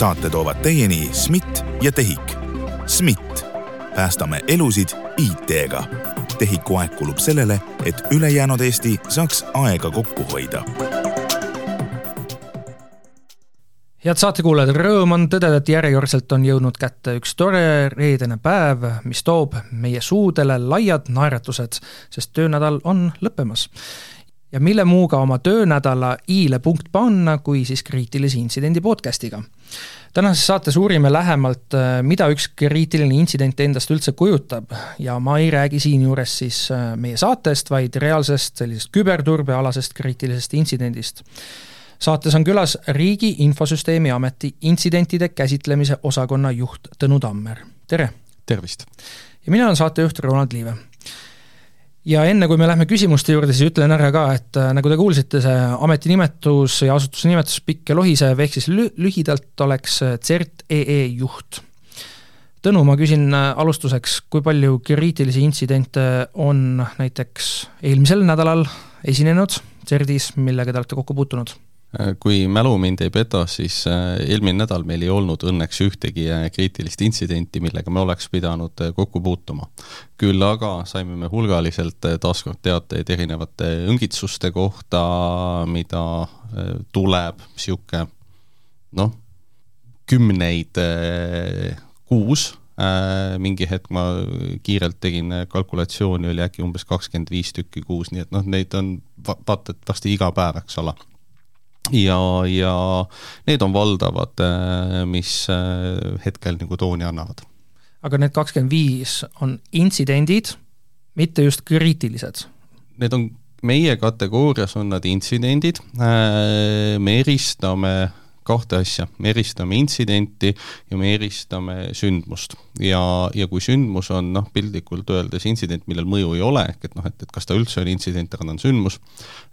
saate toovad teieni SMIT ja TEHIK. SMIT, päästame elusid IT-ga. TEHIK-u aeg kulub sellele, et ülejäänud Eesti saaks aega kokku hoida head saatekuulajad, rõõm on tõdeda, et järjekordselt on jõudnud kätte üks tore reedene päev, mis toob meie suudele laiad naeratused, sest töönädal on lõppemas. ja mille muuga oma töönädala i-le punkt panna, kui siis kriitilise intsidendi podcast'iga. Tänases saates uurime lähemalt, mida üks kriitiline intsident endast üldse kujutab ja ma ei räägi siinjuures siis meie saatest, vaid reaalsest sellisest küberturbealasest kriitilisest intsidendist saates on külas Riigi Infosüsteemi Ameti intsidentide käsitlemise osakonna juht Tõnu Tammer, tere! tervist! ja mina olen saatejuht Ronald Liive. Ja enne, kui me lähme küsimuste juurde, siis ütlen ära ka, et äh, nagu te kuulsite, see ametinimetus ja asutuse nimetus pikk ja lohisev, ehk siis lü-, lühidalt oleks äh, CERT EE juht. Tõnu, ma küsin äh, alustuseks, kui palju kriitilisi intsidente on näiteks eelmisel nädalal esinenud CERDis, millega te olete kokku puutunud? Äh, kui mälu mind ei peta, siis äh, eelmine nädal meil ei olnud õnneks ühtegi äh, kriitilist intsidenti, millega me oleks pidanud kokku puutuma. küll aga saime me hulgaliselt taaskord teateid erinevate õngitsuste kohta, mida tuleb niisugune noh, kümneid kuus mingi hetk ma kiirelt tegin kalkulatsiooni, oli äkki umbes kakskümmend viis tükki kuus, nii et noh, neid on vaata et varsti iga päev, eks ole ja, ja need on valdavad, äh, mis äh, hetkel nagu tooni annavad. aga need kakskümmend viis on intsidendid, mitte just kriitilised? Need on, meie kategoorias on nad intsidendid, äh, me eristame kahte asja, me eristame intsidenti ja me eristame sündmust. ja, ja kui sündmus on noh, piltlikult öeldes intsident, millel mõju ei ole, ehk et noh, et, et kas ta üldse on intsident, aga ta on sündmus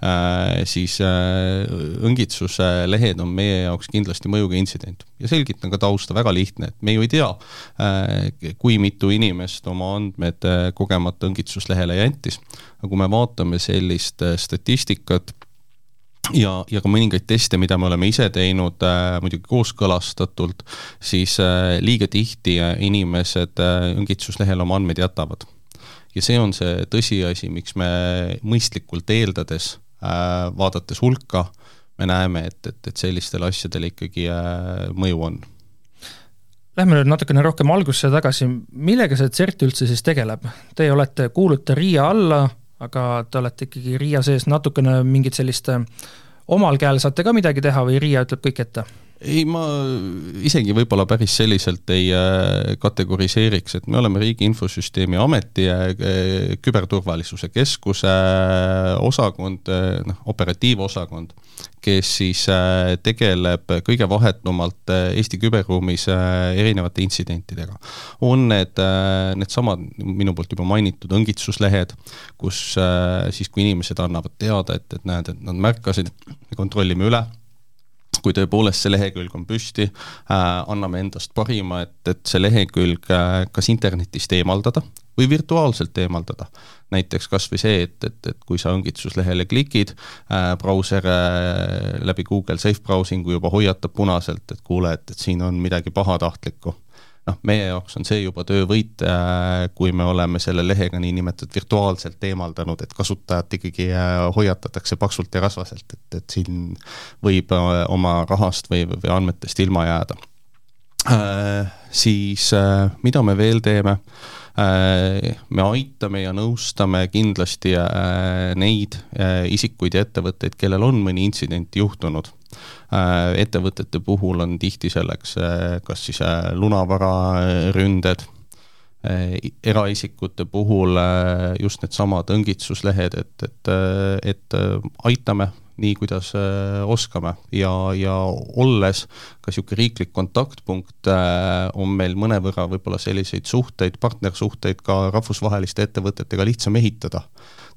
äh,, siis äh, õngitsuse lehed on meie jaoks kindlasti mõjuga intsident. ja selgitan ka tausta, väga lihtne, et me ju ei tea äh,, kui mitu inimest oma andmed äh, kogemata õngitsuslehele jättis. aga kui me vaatame sellist äh, statistikat, ja, ja ka mõningaid teste, mida me oleme ise teinud äh,, muidugi kooskõlastatult, siis äh, liiga tihti äh, inimesed äh, õngitsuslehel oma andmeid jätavad. ja see on see tõsiasi, miks me mõistlikult eeldades äh,, vaadates hulka, me näeme, et, et, et sellistel asjadel ikkagi äh, mõju on Lähme nüüd natukene rohkem algusse tagasi, millega see CERT üldse siis tegeleb? Te olete, kuulute RIA alla, aga te olete ikkagi RIA sees natukene mingit sellist äh, omal käel saate ka midagi teha või RIA ütleb kõik ette? Ei, ma isegi võib-olla päris selliselt ei äh, kategoriseeriks, et me oleme Riigi Infosüsteemi Ameti äh, küberturvalisuse keskuse osakond, noh, operatiivosakond kes siis äh, tegeleb kõige vahetumalt äh, Eesti küberruumis äh, erinevate intsidentidega. on need, needsamad minu poolt juba mainitud õngitsuslehed, kus siis, kui inimesed annavad teada, et, et näed, et nad märkasid, kontrollime üle kui tõepoolest see lehekülg on püsti äh,, anname endast parima, et, et see lehekülg äh, kas internetist eemaldada või virtuaalselt eemaldada. näiteks kas või see, et, et, et kui sa õngitsuslehele klikid äh,, brauser äh, läbi Google Safe Browsingu juba hoiatab punaselt, et kuule, et, et siin on midagi pahatahtlikku noh, meie jaoks on see juba töövõit, äh, kui me oleme selle lehega niinimetatud virtuaalselt eemaldanud, et kasutajat ikkagi äh, hoiatatakse paksult ja rasvaselt, et, et siin võib äh, oma rahast või, või andmetest ilma jääda. Siis mida me veel teeme? Me aitame ja nõustame kindlasti neid isikuid ja ettevõtteid, kellel on mõni intsident juhtunud. Äh, ettevõtete puhul on tihti selleks äh, kas siis äh, lunavararünded, eraisikute puhul just needsamad õngitsuslehed, et, et, et aitame nii, kuidas oskame. Ja, ja olles ka niisugune riiklik kontaktpunkt, on meil mõnevõrra võib-olla selliseid suhteid, partnersuhteid ka rahvusvaheliste ettevõtetega lihtsam ehitada,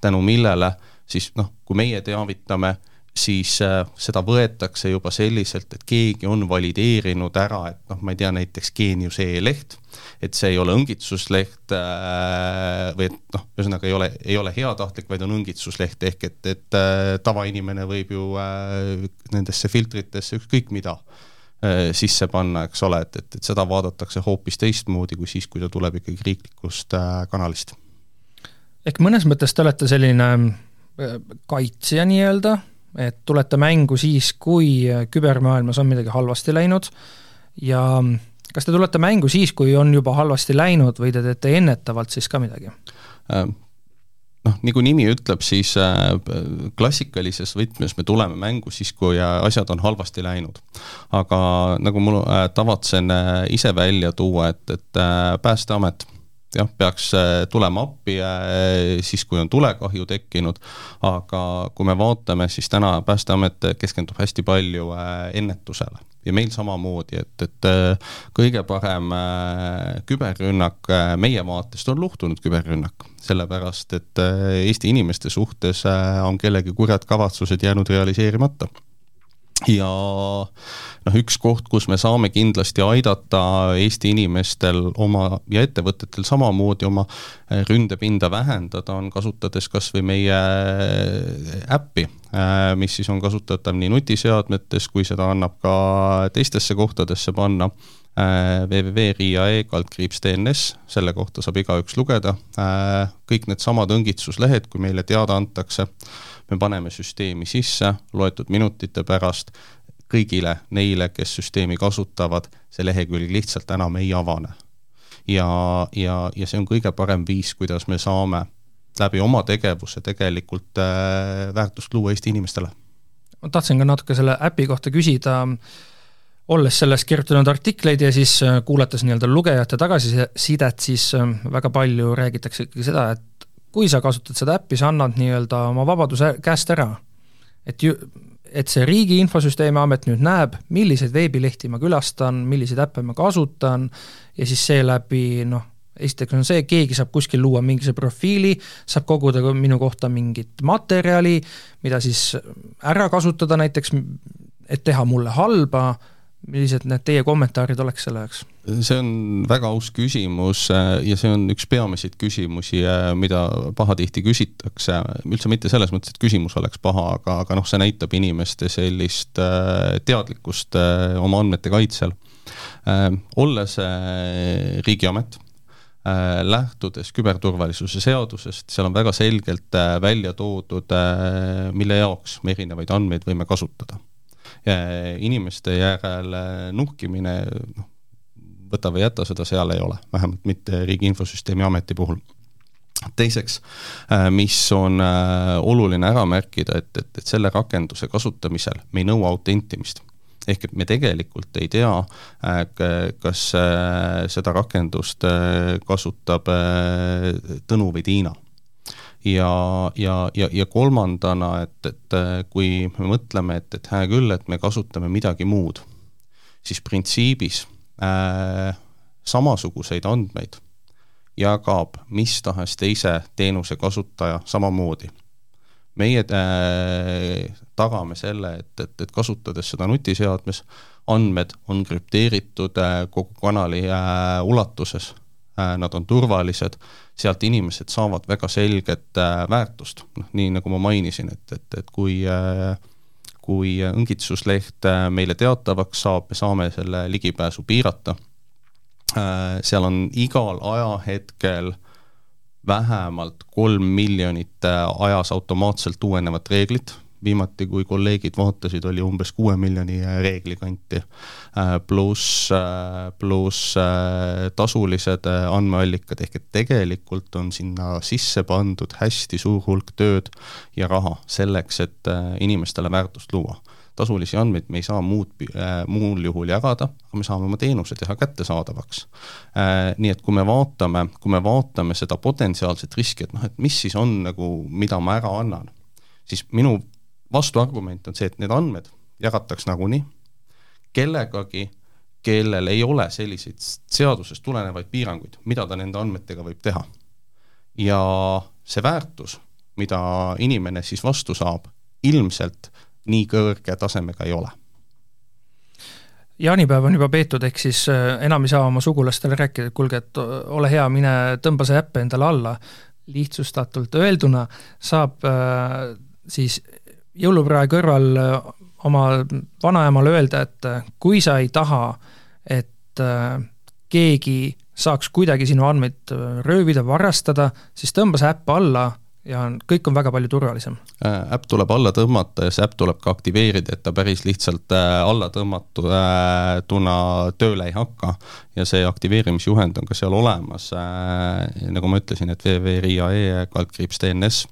tänu millele siis noh, kui meie teavitame siis äh, seda võetakse juba selliselt, et keegi on valideerinud ära, et noh, ma ei tea, näiteks Geenius e-leht, et see ei ole õngitsusleht äh, või et noh, ühesõnaga ei ole, ei ole heatahtlik, vaid on õngitsusleht, ehk et, et äh, tavainimene võib ju nendesse filtritesse ükskõik mida sisse panna, eks ole, et, et, et seda vaadatakse hoopis teistmoodi kui siis, kui ta tuleb ikkagi riiklikust kanalist. ehk mõnes mõttes te olete selline kaitsja nii-öelda, et tulete mängu siis, kui kübermaailmas on midagi halvasti läinud ja kas te tulete mängu siis, kui on juba halvasti läinud või te teete ennetavalt siis ka midagi? noh, nagu nimi ütleb, siis äh, klassikalises võtmes me tuleme mängu siis, kui äh, asjad on halvasti läinud. aga nagu äh, tavatsen ise välja tuua, et, et Päästeamet jah, peaks tulema appi siis, kui on tulekahju tekkinud, aga kui me vaatame, siis täna Päästeamet keskendub hästi palju ennetusele. Ja meil samamoodi, et, et äh, kõige parem äh, küberrünnak äh, meie vaatest on luhtunud küberrünnak, sellepärast et Eesti inimeste suhtes on kellegi kurjad kavatsused jäänud realiseerimata ja noh, üks koht, kus me saame kindlasti aidata Eesti inimestel oma ja ettevõtetel samamoodi oma eh, ründepinda vähendada, on kasutades kas või meie eh, äppi, eh, mis siis on kasutatav nii nutiseadmetes, kui seda annab ka teistesse kohtadesse panna www.riia.ee kaldkriips DNS, selle kohta saab igaüks lugeda, kõik needsamad õngitsuslehed, kui meile teada antakse me paneme süsteemi sisse, loetud minutite pärast kõigile neile, kes süsteemi kasutavad, see lehekülg lihtsalt enam ei avane. ja, ja, ja see on kõige parem viis, kuidas me saame läbi oma tegevuse tegelikult äh, väärtust luua Eesti inimestele. ma tahtsin ka natuke selle äpi kohta küsida, olles sellest kirjutanud artikleid ja siis äh, kuulates nii-öelda lugejate tagasisidet, siis äh, väga palju räägitakse ikkagi seda, et kui sa kasutad seda äppi, sa annad nii-öelda oma vabaduse käest ära. et ju, et see Riigi Infosüsteemi Amet nüüd näeb, milliseid veebilehti ma külastan, milliseid äppe ma kasutan ja siis seeläbi noh, esiteks on see, keegi saab kuskil luua mingisuguse profiili, saab koguda minu kohta mingit materjali, mida siis ära kasutada näiteks, et teha mulle halba millised need teie kommentaarid oleks selle jaoks? see on väga aus küsimus äh, ja see on üks peamiseid küsimusi, äh, mida pahatihti küsitakse, üldse mitte selles mõttes, et küsimus oleks paha, aga, aga noh, see näitab inimeste sellist äh, teadlikkust oma andmete kaitsel. olles riigiamet, lähtudes küberturvalisuse seadusest, seal on väga selgelt välja toodud, mille jaoks me erinevaid andmeid võime kasutada inimeste järele nuhkimine, noh, võta või jäta, seda seal ei ole, vähemalt mitte Riigi Infosüsteemi Ameti puhul teiseks, äh, mis on äh, oluline ära märkida, et, et, et selle rakenduse kasutamisel me ei nõua autentimist. ehk et me tegelikult ei tea, äh, kas seda rakendust kasutab Tõnu või Tiina ja, ja, ja, ja kolmandana, et, et äh, kui me mõtleme, et, et hää küll, et me kasutame midagi muud, siis printsiibis äh, samasuguseid andmeid jagab mis tahes teise teenuse kasutaja samamoodi. meie äh, tagame selle, et, et, et kasutades seda nutiseadmes, andmed on krüpteeritud äh, kogu kanali äh, ulatuses nad on turvalised, sealt inimesed saavad väga selget äh, väärtust, noh nii nagu ma mainisin, et, et, et kui äh, kui õngitsusleht meile teatavaks saab, me saame selle ligipääsu piirata, seal on igal ajahetkel vähemalt kolm miljonit ajas automaatselt uuenevat reeglit, viimati, kui kolleegid vaatasid, oli umbes kuue miljoni reegli kanti. Äh, pluss, äh, pluss äh, tasulised andmeallikad, ehk et tegelikult on sinna sisse pandud hästi suur hulk tööd ja raha selleks, et inimestele väärtust luua tasulisi andmeid me ei saa muud äh,, muul juhul jagada, aga me saame oma teenuse teha kättesaadavaks äh,. Nii et kui me vaatame, kui me vaatame seda potentsiaalset riski, et noh, et mis siis on nagu, mida ma ära annan, siis minu vastuargument on see, et need andmed jagataks nagunii kellegagi, kellel ei ole selliseid seadusest tulenevaid piiranguid, mida ta nende andmetega võib teha. ja see väärtus, mida inimene siis vastu saab, ilmselt nii kõrge tasemega ei ole jaanipäev on juba peetud, ehk siis äh, enam ei saa oma sugulastele rääkida, et kuulge, et ole hea, mine tõmba see äpp endale alla. lihtsustatult öelduna saab äh, siis jõuluprae kõrval äh, oma vanaemale öelda, et kui sa ei taha, et keegi saaks kuidagi sinu andmeid röövida, varastada, siis tõmba see äpp alla ja on, kõik on väga palju turvalisem. Äh, äpp tuleb alla tõmmata ja see äpp tuleb ka aktiveerida, et ta päris lihtsalt äh, alla tõmmatuna äh, tööle ei hakka. ja see aktiveerimisjuhend on ka seal olemas, nagu ma ütlesin, et www.ria.ee kaldkriips DNS.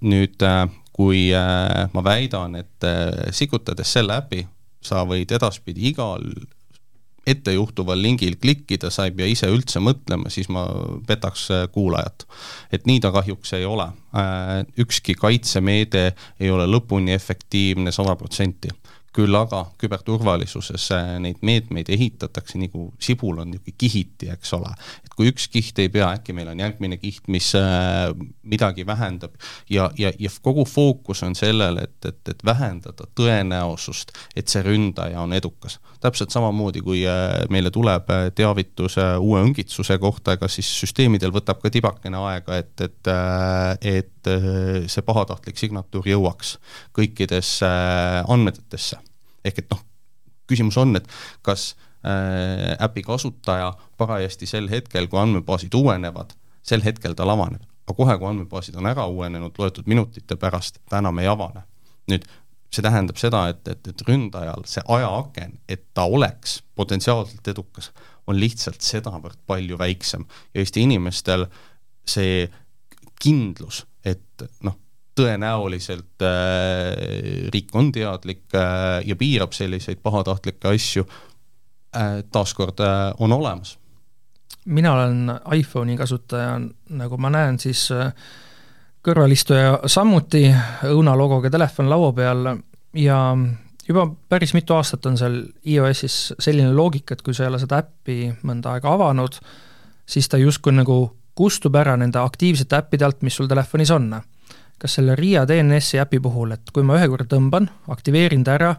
nüüd, kui ma väidan, et sikutades selle äpi, sa võid edaspidi igal ettejuhtuval lingil klikkida, sa ei pea ise üldse mõtlema, siis ma petaks äh, kuulajat. et nii ta kahjuks ei ole. Äh, ükski kaitsemeede ei ole lõpuni efektiivne sada protsenti küll aga küberturvalisuses äh, neid meetmeid ehitatakse nagu sibul on niisugune kihiti, eks ole. et kui üks kiht ei pea, äkki meil on järgmine kiht, mis äh, midagi vähendab ja, ja, ja kogu fookus on sellel, et, et, et vähendada tõenäosust, et see ründaja on edukas. Täpselt samamoodi, kui äh, meile tuleb teavitus uue õngitsuse kohta, ega siis süsteemidel võtab ka tibakene aega, et, et, et see pahatahtlik signatuur jõuaks kõikidesse andmetesse ehk et noh, küsimus on, et kas äh, äpi kasutaja parajasti sel hetkel, kui andmebaasid uuenevad, sel hetkel tal avaneb. aga kohe, kui andmebaasid on ära uuenenud loetud minutite pärast, ta enam ei avane. nüüd see tähendab seda, et, et, et ründajal see ajaaken, et ta oleks potentsiaalselt edukas, on lihtsalt sedavõrd palju väiksem ja Eesti inimestel see kindlus, et noh, tõenäoliselt äh, riik on teadlik äh, ja piirab selliseid pahatahtlikke asju äh,, taaskord äh, on olemas. mina olen iPhone'i kasutaja, nagu ma näen, siis äh, kõrvalistuja samuti õunalogoga telefon laua peal ja juba päris mitu aastat on seal iOS-is selline loogika, et kui sa ei ole seda äppi mõnda aega avanud, siis ta justkui nagu kustub ära nende aktiivsete äppide alt, mis sul telefonis on. Kas selle Riia DNS-i äpi puhul, et kui ma ühe korra tõmban, aktiveerin ta ära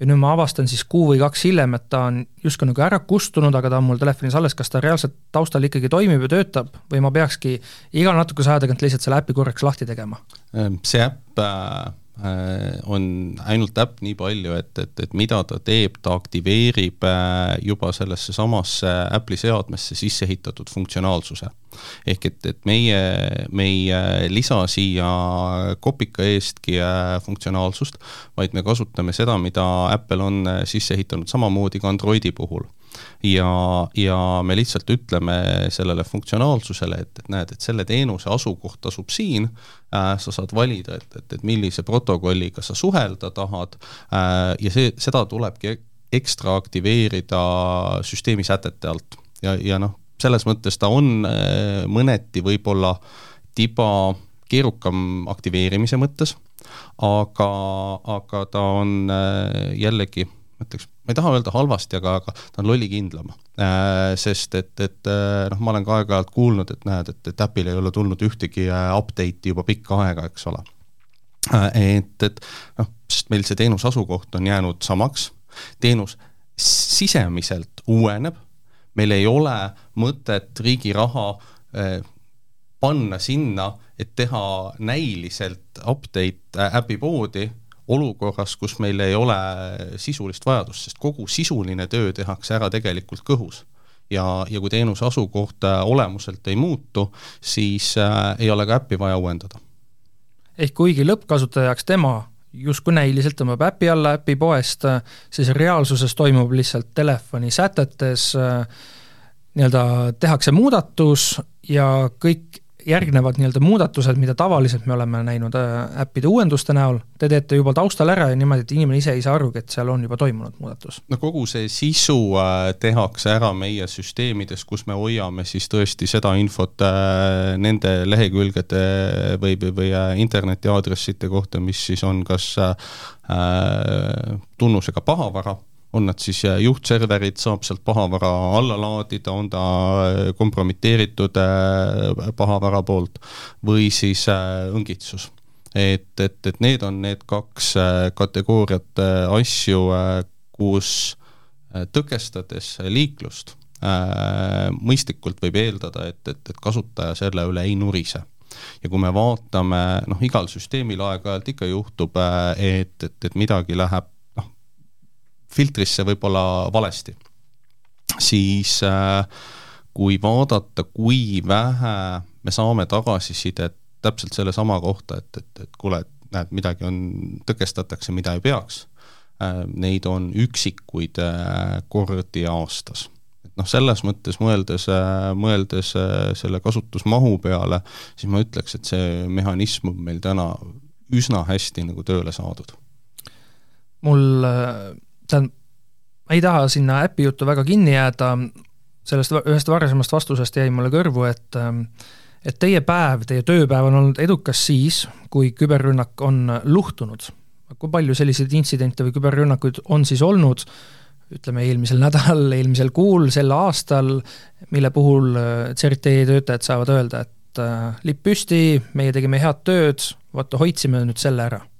ja nüüd ma avastan siis kuu või kaks hiljem, et ta on justkui nagu ära kustunud, aga ta on mul telefonis alles, kas ta reaalselt taustal ikkagi toimib ja töötab või ma peakski iga natukese aja tagant lihtsalt selle äpi korraks lahti tegema? Ehm, see äpp äh on ainult äpp nii palju, et, et, et mida ta teeb, ta aktiveerib äh, juba sellesse samasse Apple'i seadmesse sisse ehitatud funktsionaalsuse. ehk et, et meie, me ei lisa siia kopika eestki äh, funktsionaalsust, vaid me kasutame seda, mida Apple on sisse ehitanud samamoodi ka Androidi puhul ja, ja me lihtsalt ütleme sellele funktsionaalsusele, et, et näed, et selle teenuse asukoht asub siin äh,, sa saad valida, et, et, et millise protokolliga sa suhelda tahad äh, ja see, seda tulebki ekstra aktiveerida süsteemi sätete alt. Ja, ja noh, selles mõttes ta on äh, mõneti võib-olla tiba keerukam aktiveerimise mõttes, aga, aga ta on äh, jällegi, ma ütleks, ma ei taha öelda halvasti, aga, aga ta on lollikindlam äh,. Sest et, et äh, noh, ma olen ka aeg-ajalt kuulnud, et näed, et, et Apple'il ei ole tulnud ühtegi äh, update'i juba pikka aega, eks ole äh,. et, et noh, sest meil see teenuse asukoht on jäänud samaks, teenus sisemiselt uueneb, meil ei ole mõtet riigi raha äh, panna sinna, et teha näiliselt update äh, äpipoodi olukorras, kus meil ei ole sisulist vajadust, sest kogu sisuline töö tehakse ära tegelikult kõhus. ja, ja kui teenuse asukoht äh, olemuselt ei muutu, siis äh, ei ole ka äppi vaja uuendada. ehk kuigi lõppkasutaja jaoks tema justkui näiliselt tõmbab äpi alla äpipoest, äh, siis reaalsuses toimub lihtsalt telefoni sätetes äh, nii-öelda tehakse muudatus ja kõik järgnevad nii-öelda muudatused, mida tavaliselt me oleme näinud äh, äppide uuenduste näol, te teete juba taustal ära ja niimoodi, et inimene ise ei saa arugi, et seal on juba toimunud muudatus? no kogu see sisu äh, tehakse ära meie süsteemides, kus me hoiame siis tõesti seda infot äh, nende lehekülgede või, või, või interneti aadresside kohta, mis siis on kas tunnusega pahavara on nad siis äh, juhtserverid, saab sealt pahavara alla laadida, on ta äh, kompromiteeritud äh, pahavara poolt või siis õngitsus. et, et, et need on need kaks kategooriat asju, kus tõkestades liiklust mõistlikult võib eeldada, et, et, et kasutaja selle üle ei nurise ja kui me vaatame, noh, igal süsteemil aeg-ajalt ikka juhtub, et, et, et midagi läheb filtrisse võib-olla valesti, siis kui vaadata, kui vähe me saame tagasisidet täpselt sellesama kohta, et, et, et kuule, et näed, midagi on, tõkestatakse, mida ei peaks, neid on üksikuid kordi aastas noh, selles mõttes mõeldes, mõeldes äh, selle kasutusmahu peale, siis ma ütleks, et see mehhanism on meil täna üsna hästi nagu tööle saadud. mul, äh, tähendab, ma ei taha sinna äpi juttu väga kinni jääda, sellest ühest varasemast vastusest jäi mulle kõrvu, et äh, et teie päev, teie tööpäev on olnud edukas siis, kui küberrünnak on luhtunud. kui palju selliseid intsidente või küberrünnakuid on siis olnud ütleme, eelmisel nädalal, eelmisel kuul, sel aastal, mille puhul äh, CERT töötajad saavad öelda, et äh, lipp püsti, meie tegime head tööd, vaata, hoidsime nüüd selle ära ähm,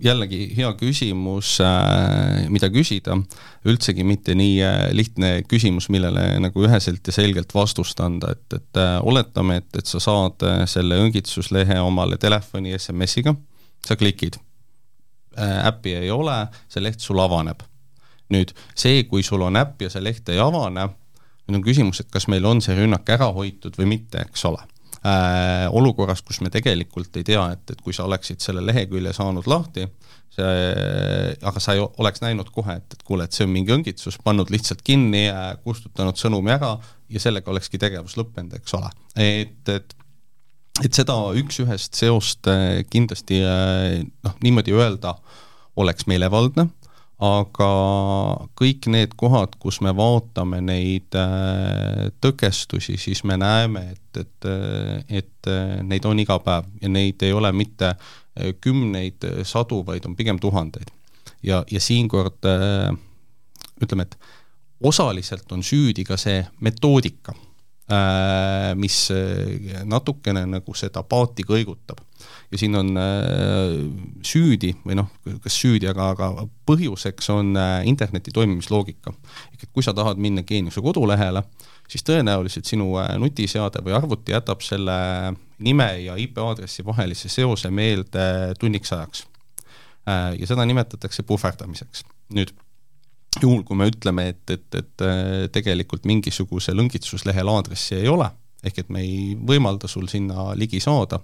jällegi hea küsimus, äh, mida küsida, üldsegi mitte nii lihtne küsimus, millele nagu üheselt ja selgelt vastust anda, et, et oletame, et, et sa saad selle õngitsuslehe omale telefoni SMS-iga, sa klikid, äppi ei ole, see leht sul avaneb. Nüüd see, kui sul on äpp ja see leht ei avane, nüüd on küsimus, et kas meil on see rünnak ära hoitud või mitte, eks ole äh,. Olukorras, kus me tegelikult ei tea, et, et kui sa oleksid selle lehekülje saanud lahti, see, aga sa ei oleks näinud kohe, et, et kuule, et see on mingi õngitsus, pannud lihtsalt kinni, kustutanud sõnumi ära ja sellega olekski tegevus lõppenud, eks ole. et, et et seda üks-ühest seost äh, kindlasti äh, noh, niimoodi öelda oleks meelevaldne aga kõik need kohad, kus me vaatame neid äh, tõkestusi, siis me näeme, et, et, et neid on iga päev ja neid ei ole mitte äh, kümneid, sadu, vaid on pigem tuhandeid. ja, ja siinkord äh, ütleme, et osaliselt on süüdi ka see metoodika, mis natukene nagu seda paati kõigutab ja siin on äh, süüdi või noh, kas süüdi, aga, aga põhjuseks on äh, interneti toimimisloogika. ehk et kui sa tahad minna Geeniuse kodulehele, siis tõenäoliselt sinu äh, nutiseade või arvuti jätab selle nime ja IP aadressi vahelise seose meelde tunniks ajaks. ja seda nimetatakse puhverdamiseks. nüüd juhul, kui me ütleme, et, et, et tegelikult mingisugusel õngitsuslehel aadressi ei ole ehk et me ei võimalda sul sinna ligi saada,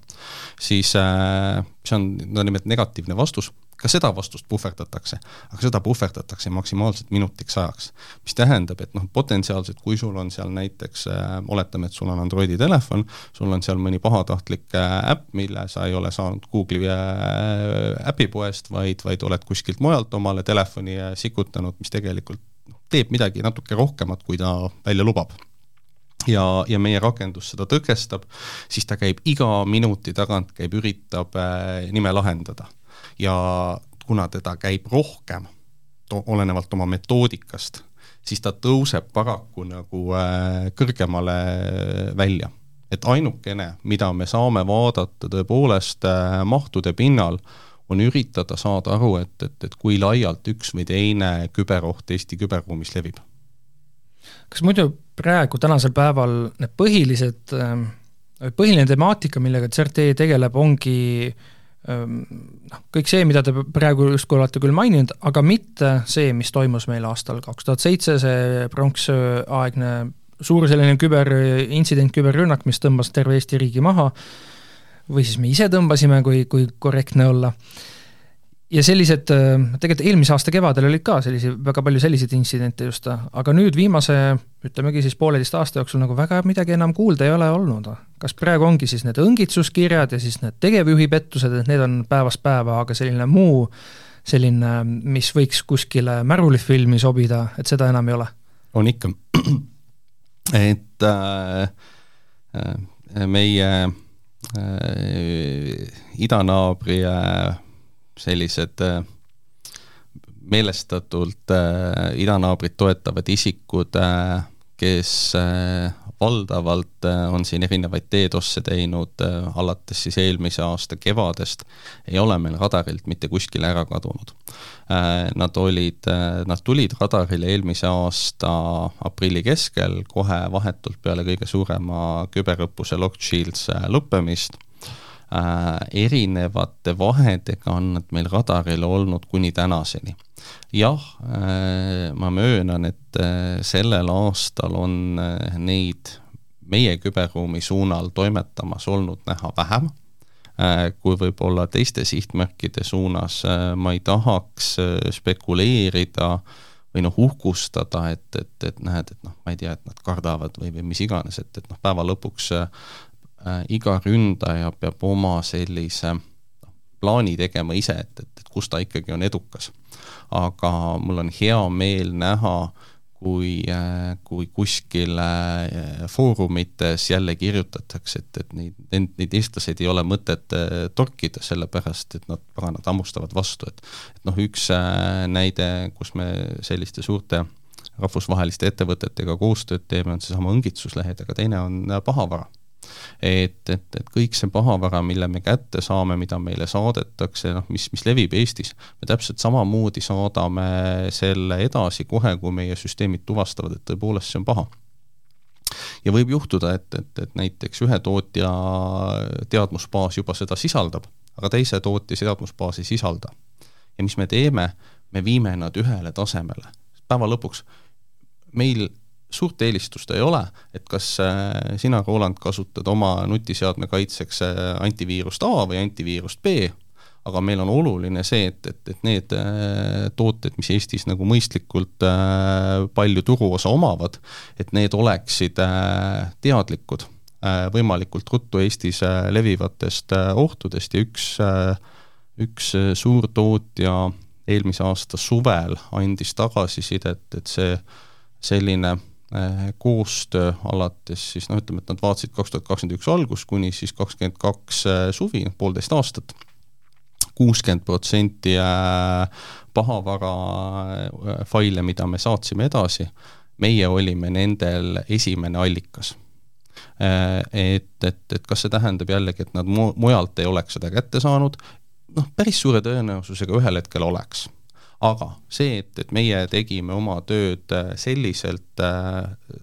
siis äh, see on nõndanimetatud negatiivne vastus, ka seda vastust puhverdatakse, aga seda puhverdatakse maksimaalselt minutiks ajaks. mis tähendab, et noh, potentsiaalselt kui sul on seal näiteks äh,, oletame, et sul on Androidi telefon, sul on seal mõni pahatahtlik äh, äpp, mille sa ei ole saanud Google'i äh, äpipoest, vaid, vaid oled kuskilt mujalt omale telefoni äh, sikutanud, mis tegelikult teeb midagi natuke rohkemat, kui ta välja lubab ja, ja meie rakendus seda tõkestab, siis ta käib iga minuti tagant, käib, üritab äh, nime lahendada. Ja kuna teda käib rohkem, olenevalt oma metoodikast, siis ta tõuseb paraku nagu äh, kõrgemale välja. et ainukene, mida me saame vaadata tõepoolest äh, mahtude pinnal, on üritada saada aru, et, et, et kui laialt üks või teine küberoht Eesti küberruumis levib kas muidu praegu, tänasel päeval need põhilised, ähm, põhiline temaatika, millega CERT tegeleb, ongi ähm, noh, kõik see, mida te praegu justkui olete küll maininud, aga mitte see, mis toimus meil aastal kaks tuhat seitse, see pronksiööaegne suur selline küberintsident, küberrünnak, mis tõmbas terve Eesti riigi maha, või siis me ise tõmbasime, kui, kui korrektne olla ja sellised, tegelikult eelmise aasta kevadel olid ka sellisi, väga palju selliseid intsidente just, aga nüüd viimase, ütlemegi siis pooleteist aasta jooksul nagu väga midagi enam kuulda ei ole olnud. Kas praegu ongi siis need õngitsuskirjad ja siis need tegevjuhi pettused, et need on päevast päeva, aga selline muu, selline, mis võiks kuskile märulifilmi sobida, et seda enam ei ole? on ikka. et äh, äh meie äh, idanaabri äh, sellised äh, meelestatult äh, idanaabrit toetavad isikud äh, kes valdavalt on siin erinevaid DDoS-e teinud alates siis eelmise aasta kevadest, ei ole meil radarilt mitte kuskile ära kadunud. Nad olid, nad tulid radarile eelmise aasta aprilli keskel, kohe vahetult peale kõige suurema küberõppuse Locked Shields lõppemist äh, erinevate vahedega on nad meil radaril olnud kuni tänaseni. jah äh,, ma möönan, et äh, sellel aastal on äh, neid meie küberruumi suunal toimetamas olnud näha vähem äh, kui võib-olla teiste sihtmärkide suunas, äh, ma ei tahaks äh, spekuleerida või noh, uhkustada, et, et, et näed, et noh, ma ei tea, et nad kardavad või, või mis iganes, et, et noh, päeva lõpuks äh, iga ründaja peab oma sellise noh, plaani tegema ise, et, et, et kus ta ikkagi on edukas. aga mul on hea meel näha, kui, äh, kui kuskil äh, foorumites jälle kirjutatakse, et, et neid, neid, neid eestlased ei ole mõtet äh, torkida, sellepärast et nad, paganad, hammustavad vastu, et et noh, üks näide, kus me selliste suurte rahvusvaheliste ettevõtetega koostööd teeme, on seesama õngitsuslehed, aga teine on pahavara et, et, et kõik see pahavara, mille me kätte saame, mida meile saadetakse, noh, mis, mis levib Eestis, me täpselt samamoodi saadame selle edasi kohe, kui meie süsteemid tuvastavad, et tõepoolest see on paha ja võib juhtuda, et, et, et näiteks ühe tootja teadmusbaas juba seda sisaldab, aga teise tootja seadmusbaas ei sisalda. ja mis me teeme, me viime nad ühele tasemele. päeva lõpuks meil suurt eelistust ei ole, et kas äh, sina, Roland, kasutad oma nutiseadme kaitseks äh, antiviirust A või antiviirust B, aga meil on oluline see, et, et, et need äh, tooted, mis Eestis nagu mõistlikult palju turuosa omavad, et need oleksid teadlikud võimalikult ruttu Eestis levivatest ohtudest. Ja üks, üks suur tootja eelmise aasta suvel andis tagasisidet, et see selline koostöö alates siis noh, ütleme, et nad vaatasid kaks tuhat kakskümmend üks algus kuni siis kakskümmend kaks äh, suvi, poolteist aastat, kuuskümmend protsenti äh, pahavara faile, mida me saatsime edasi, meie olime nendel esimene allikas. Et, et, et kas see tähendab jällegi, et nad mu-, mujalt ei oleks seda kätte saanud, noh, päris suure tõenäosusega ühel hetkel oleks aga see, et, et meie tegime oma tööd äh, selliselt, äh,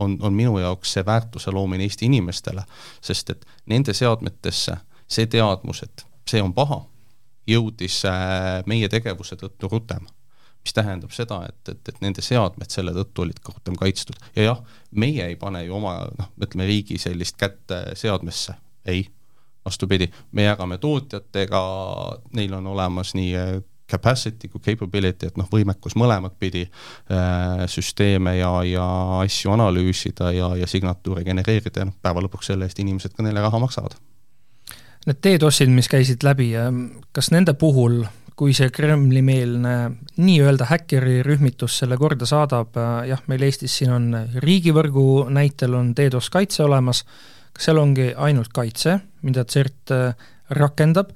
on, on minu jaoks see väärtuse loomine Eesti inimestele, sest et nende seadmetesse see teadmus, et see on paha, jõudis äh, meie tegevuse tõttu rutem. mis tähendab seda, et, et, et nende seadmed selle tõttu olid ka rutem kaitstud. ja jah, meie ei pane ju oma noh, ütleme riigi sellist kätt seadmesse, ei vastupidi, me jagame tootjatega, neil on olemas nii capacity kui capability, et noh, võimekus mõlemat pidi äh, süsteeme ja, ja asju analüüsida ja, ja signatuure genereerida ja noh, päeva lõpuks selle eest inimesed ka neile raha maksavad. Need DDoS-id, mis käisid läbi, kas nende puhul kui see Kremli-meelne nii-öelda häkkerirühmitus selle korda saadab, äh, jah, meil Eestis siin on riigivõrgu näitel on DDoS kaitse olemas, kas seal ongi ainult kaitse, mida CERT äh, rakendab,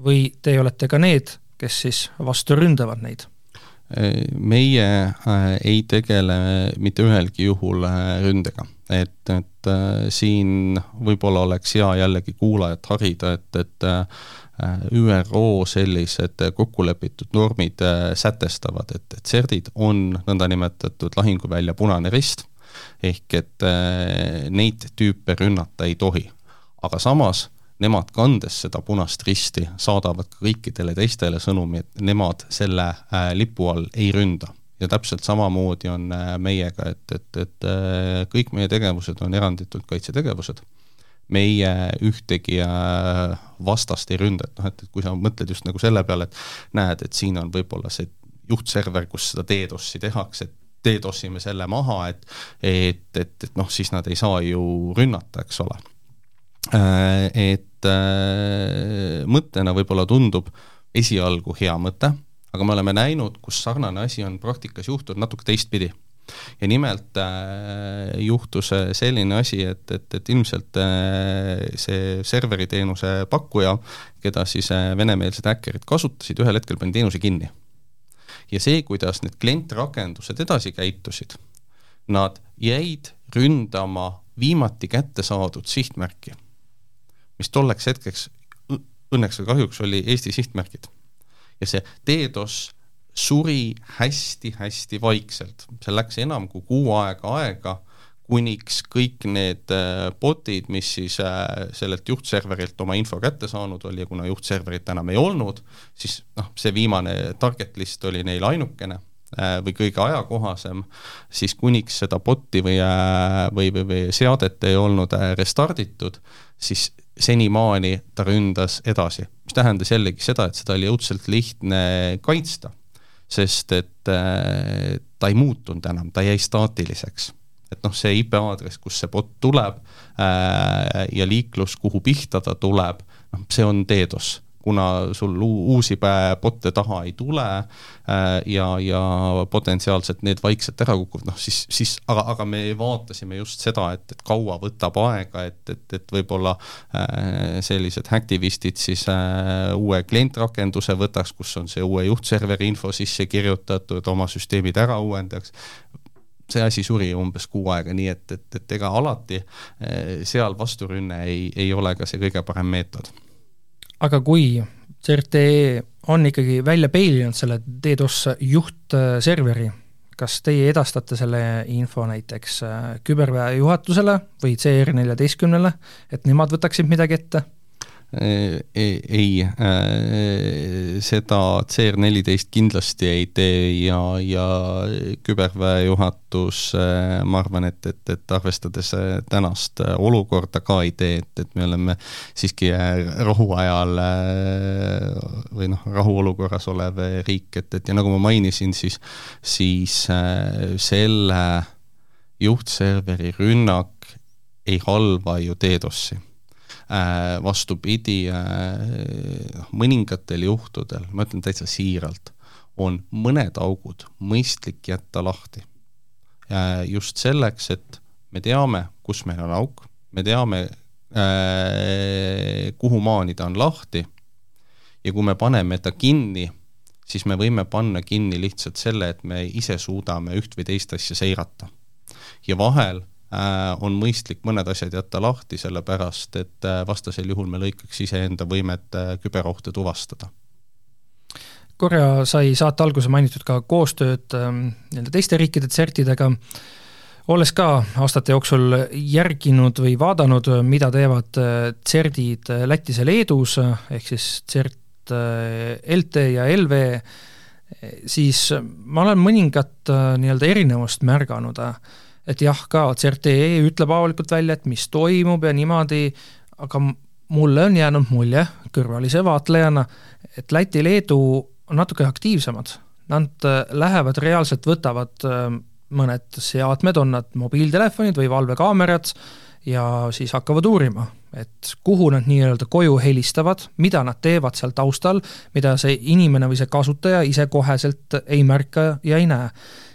või te olete ka need, kes siis vastu ründavad neid? meie äh, ei tegele mitte ühelgi juhul äh, ründega, et, et äh, siin võib-olla oleks hea jällegi kuulajat harida, et, et ÜRO sellised kokkulepitud normid sätestavad, et, et CERD-id on nõndanimetatud lahinguvälja punane rist, ehk et neid tüüpe rünnata ei tohi. aga samas nemad kandes seda punast risti saadavad ka kõikidele teistele sõnumi, et nemad selle äh, lipu all ei ründa. ja täpselt samamoodi on äh, meiega, et, et, et äh, kõik meie tegevused on eranditult kaitsetegevused. meie ühtegi vastast ei ründa, et noh, et, et kui sa mõtled just nagu selle peale, et näed, et siin on võib-olla see juhtserver, kus seda DDoS-i tehakse, et DDoS ime selle maha, et et, et, et noh, siis nad ei saa ju rünnata, eks ole et et äh, mõttena võib-olla tundub esialgu hea mõte, aga me oleme näinud, kus sarnane asi on praktikas juhtunud natuke teistpidi. ja nimelt äh, juhtus selline asi, et, et, et ilmselt äh, see serveriteenuse pakkuja, keda siis äh, venemeelsed häkkerid kasutasid, ühel hetkel pani teenuse kinni. ja see, kuidas need klientrakendused edasi käitusid, nad jäid ründama viimati kätte saadud sihtmärki, mis tolleks hetkeks õnneks või kahjuks oli Eesti sihtmärgid. ja see DDoS suri hästi-hästi vaikselt, see läks enam kui kuu aega aega, kuniks kõik need äh, bot'id, mis siis äh, sellelt juhtserverilt oma info kätte saanud oli ja kuna juhtserverit enam ei olnud, siis noh, see viimane target list oli neil ainukene äh, või kõige ajakohasem, siis kuniks seda bot'i või, või, või, või seadet ei olnud restarditud, siis senimaani ta ründas edasi, mis tähendas jällegi seda, et seda oli õudselt lihtne kaitsta sest et äh, ta ei muutunud enam, ta jäi staatiliseks. et noh, see IP aadress, kust see bot tuleb äh, ja liiklus, kuhu pihta ta tuleb, noh, see on DDoS kuna sul uusi bot'e taha ei tule äh, ja, ja potentsiaalselt need vaikselt ära kukuvad, noh siis, siis aga, aga me vaatasime just seda, et, et kaua võtab aega, et, et, et võib-olla äh, sellised häktivistid siis äh, uue klientrakenduse võtaks, kus on see uue juhtserveri info sisse kirjutatud, oma süsteemid ära uuendaks, see asi suri umbes kuu aega, nii et, et, et ega alati seal vasturünne ei, ei ole ka see kõige parem meetod aga kui CRTE on ikkagi välja peilinud selle DDoS juhtserveri, kas teie edastate selle info näiteks äh, küberväe juhatusele või CR14-le, et nemad võtaksid midagi ette? Ei, äh, seda CR14 kindlasti ei tee ja, ja küberväe juhatus, äh, ma arvan, et, et, et arvestades äh, tänast olukorda ka ei tee, et, et me oleme siiski rahuajal või noh, rahuolukorras olev riik, et, et ja nagu ma mainisin, siis, siis selle juhtserveri rünnak ei halva ju DDoS-i vastupidi, äh, noh, mõningatel juhtudel, ma ütlen täitsa siiralt, on mõned augud mõistlik jätta lahti. just selleks, et me teame, kus meil on auk, me teame, äh, kuhumaani ta on lahti ja kui me paneme ta kinni, siis me võime panna kinni lihtsalt selle, et me ise suudame üht või teist asja seirata. ja vahel on mõistlik mõned asjad jätta lahti, sellepärast et äh, vastasel juhul me lõikaks iseenda võimet äh, küberohte tuvastada. Korra sai saate alguse mainitud ka koostööd nii-öelda teiste riikide CERT-idega, olles ka aastate jooksul järginud või vaadanud, mida teevad CERT-id Lätis ja Leedus, ehk siis CERT LT ja LV, siis ma olen mõningat nii-öelda erinevust märganud et jah, ka CRTE ütleb avalikult välja, et mis toimub ja niimoodi, aga mulle on jäänud mulje kõrvalise vaatlejana, et Läti-Leedu on natuke aktiivsemad. Nad äh, lähevad reaalselt, võtavad äh, mõned seadmed, on nad mobiiltelefonid või valvekaamerad, ja siis hakkavad uurima, et kuhu nad nii-öelda koju helistavad, mida nad teevad seal taustal, mida see inimene või see kasutaja ise koheselt ei märka ja ei näe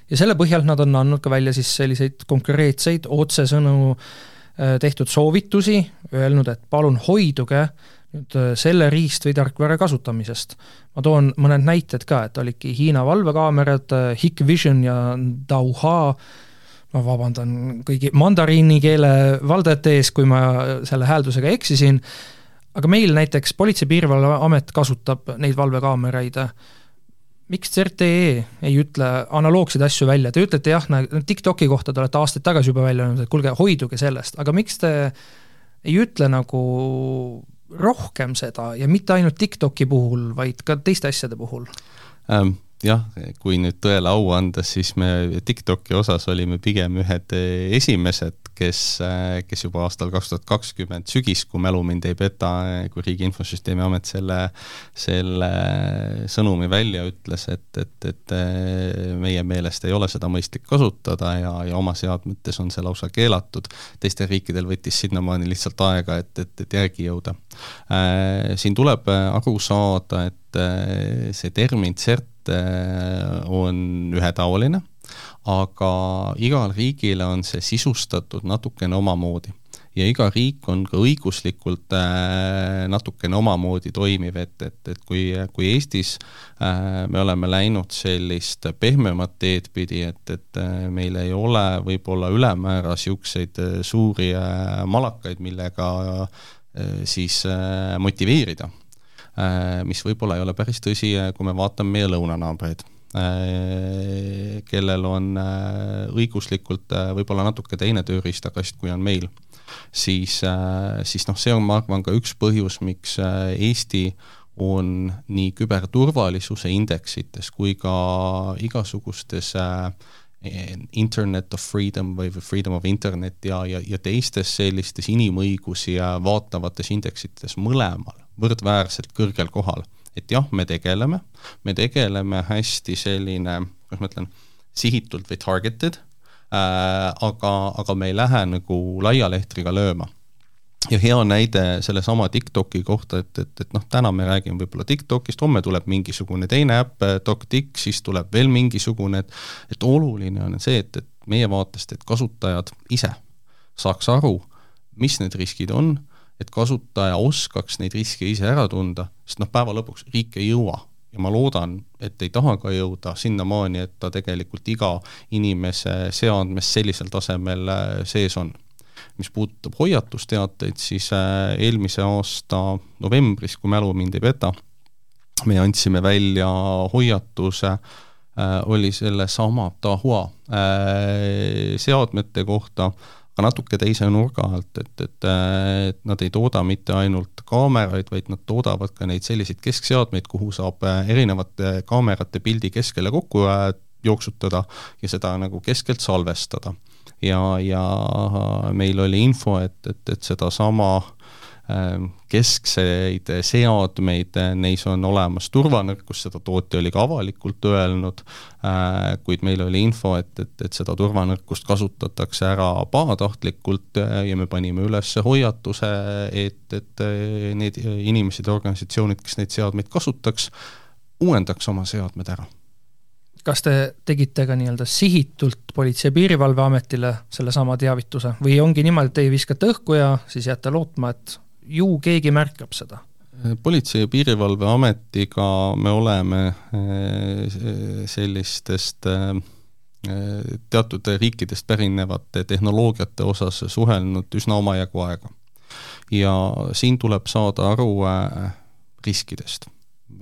ja selle põhjal nad on andnud ka välja siis selliseid konkreetseid otsesõnu äh, tehtud soovitusi, öelnud, et palun hoiduge nüüd äh, selle riist- või tarkvara kasutamisest. ma toon mõned näited ka, et olidki Hiina valvekaamerad, äh, Hikvision ja Dauha, ma vabandan kõigi mandariini keele valdajate ees, kui ma selle hääldusega eksisin, aga meil näiteks Politsei- ja Piirivalveamet kasutab neid valvekaameraid miks CRTE ei ütle analoogseid asju välja, te ütlete jah, TikToki kohta te olete aastaid tagasi juba välja öelnud, et kuulge, hoiduge sellest, aga miks te ei ütle nagu rohkem seda ja mitte ainult TikToki puhul, vaid ka teiste asjade puhul ähm,? jah, kui nüüd tõele au anda, siis me TikToki osas olime pigem ühed esimesed, kes, kes juba aastal kaks tuhat kakskümmend sügis, kui mälu mind ei peta, kui Riigi Infosüsteemi Amet selle, selle sõnumi välja ütles, et, et, et meie meelest ei ole seda mõistlik kasutada ja, ja oma seadmetes on see lausa keelatud. teistel riikidel võttis sinnamaani lihtsalt aega, et, et, et järgi jõuda. Siin tuleb aru saada, et see termin CERT on ühetaoline aga igal riigil on see sisustatud natukene omamoodi. Ja iga riik on ka õiguslikult äh, natukene omamoodi toimiv, et, et, et kui, kui Eestis äh, me oleme läinud sellist pehmemat teed pidi, et, et äh, meil ei ole võib-olla ülemäära niisuguseid suuri malakaid, millega siis motiveerida, mis võib-olla ei ole päris tõsi, kui me vaatame meie lõunanaabreid kellel on õiguslikult võib-olla natuke teine tööriistakast, kui on meil siis, äh, siis noh, see on, ma arvan, ka üks põhjus, miks äh, Eesti on nii küberturvalisuse indeksites kui ka igasugustes äh, Internet of Freedom või Freedom of Internet ja, ja, ja teistes sellistes inimõigusi vaatavates indeksites mõlemal võrdväärselt kõrgel kohal. Et jah, me tegeleme, me tegeleme hästi selline, kuidas ma ütlen, sihitult või targeted Äh, aga, aga me ei lähe nagu laia lehtriga lööma. Ja hea näide sellesama TikToki kohta, et, et, et noh, täna me räägime võib-olla TikTokist, homme tuleb mingisugune teine äpp, TokTik, siis tuleb veel mingisugune, et et oluline on see, et, et meie vaatest, et kasutajad ise saaks aru, mis need riskid on, et kasutaja oskaks neid riske ise ära tunda, sest noh, päeva lõpuks riik ei jõua ja ma loodan, et ei taha ka jõuda sinnamaani, et ta tegelikult iga inimese seadmes sellisel tasemel äh, sees on. mis puudutab hoiatusteateid, siis äh, eelmise aasta novembris, kui mälu mind ei peta, me andsime välja hoiatuse äh, oli sellesama Dahua seadmete kohta, aga natuke teise nurga alt, et, et, et nad ei tooda mitte ainult kaameraid, vaid nad toodavad ka neid selliseid keskseadmeid, kuhu saab äh, erinevate kaamerate pildi keskele kokku äh, jooksutada ja seda nagu keskelt salvestada. ja, ja meil oli info, et, et, et sedasama äh, keskseid seadmeid, neis on olemas turvanõrkus, seda tootja oli ka avalikult öelnud, äh, kuid meil oli info, et, et, et seda turvanõrkust kasutatakse ära pahatahtlikult äh, ja me panime üles hoiatuse, et, et äh, need inimesed ja organisatsioonid, kes neid seadmeid kasutaks, uuendaks oma seadmed ära. Kas te tegite ka nii-öelda sihitult Politsei- ja Piirivalveametile sellesama teavituse või ongi niimoodi, et teie viskate õhku ja siis jääte lootma, et ju keegi märkab seda? politsei- ja Piirivalveametiga me oleme eh, sellistest eh, teatud riikidest pärinevate tehnoloogiate osas suhelnud üsna omajagu aega. ja siin tuleb saada aru eh, riskidest.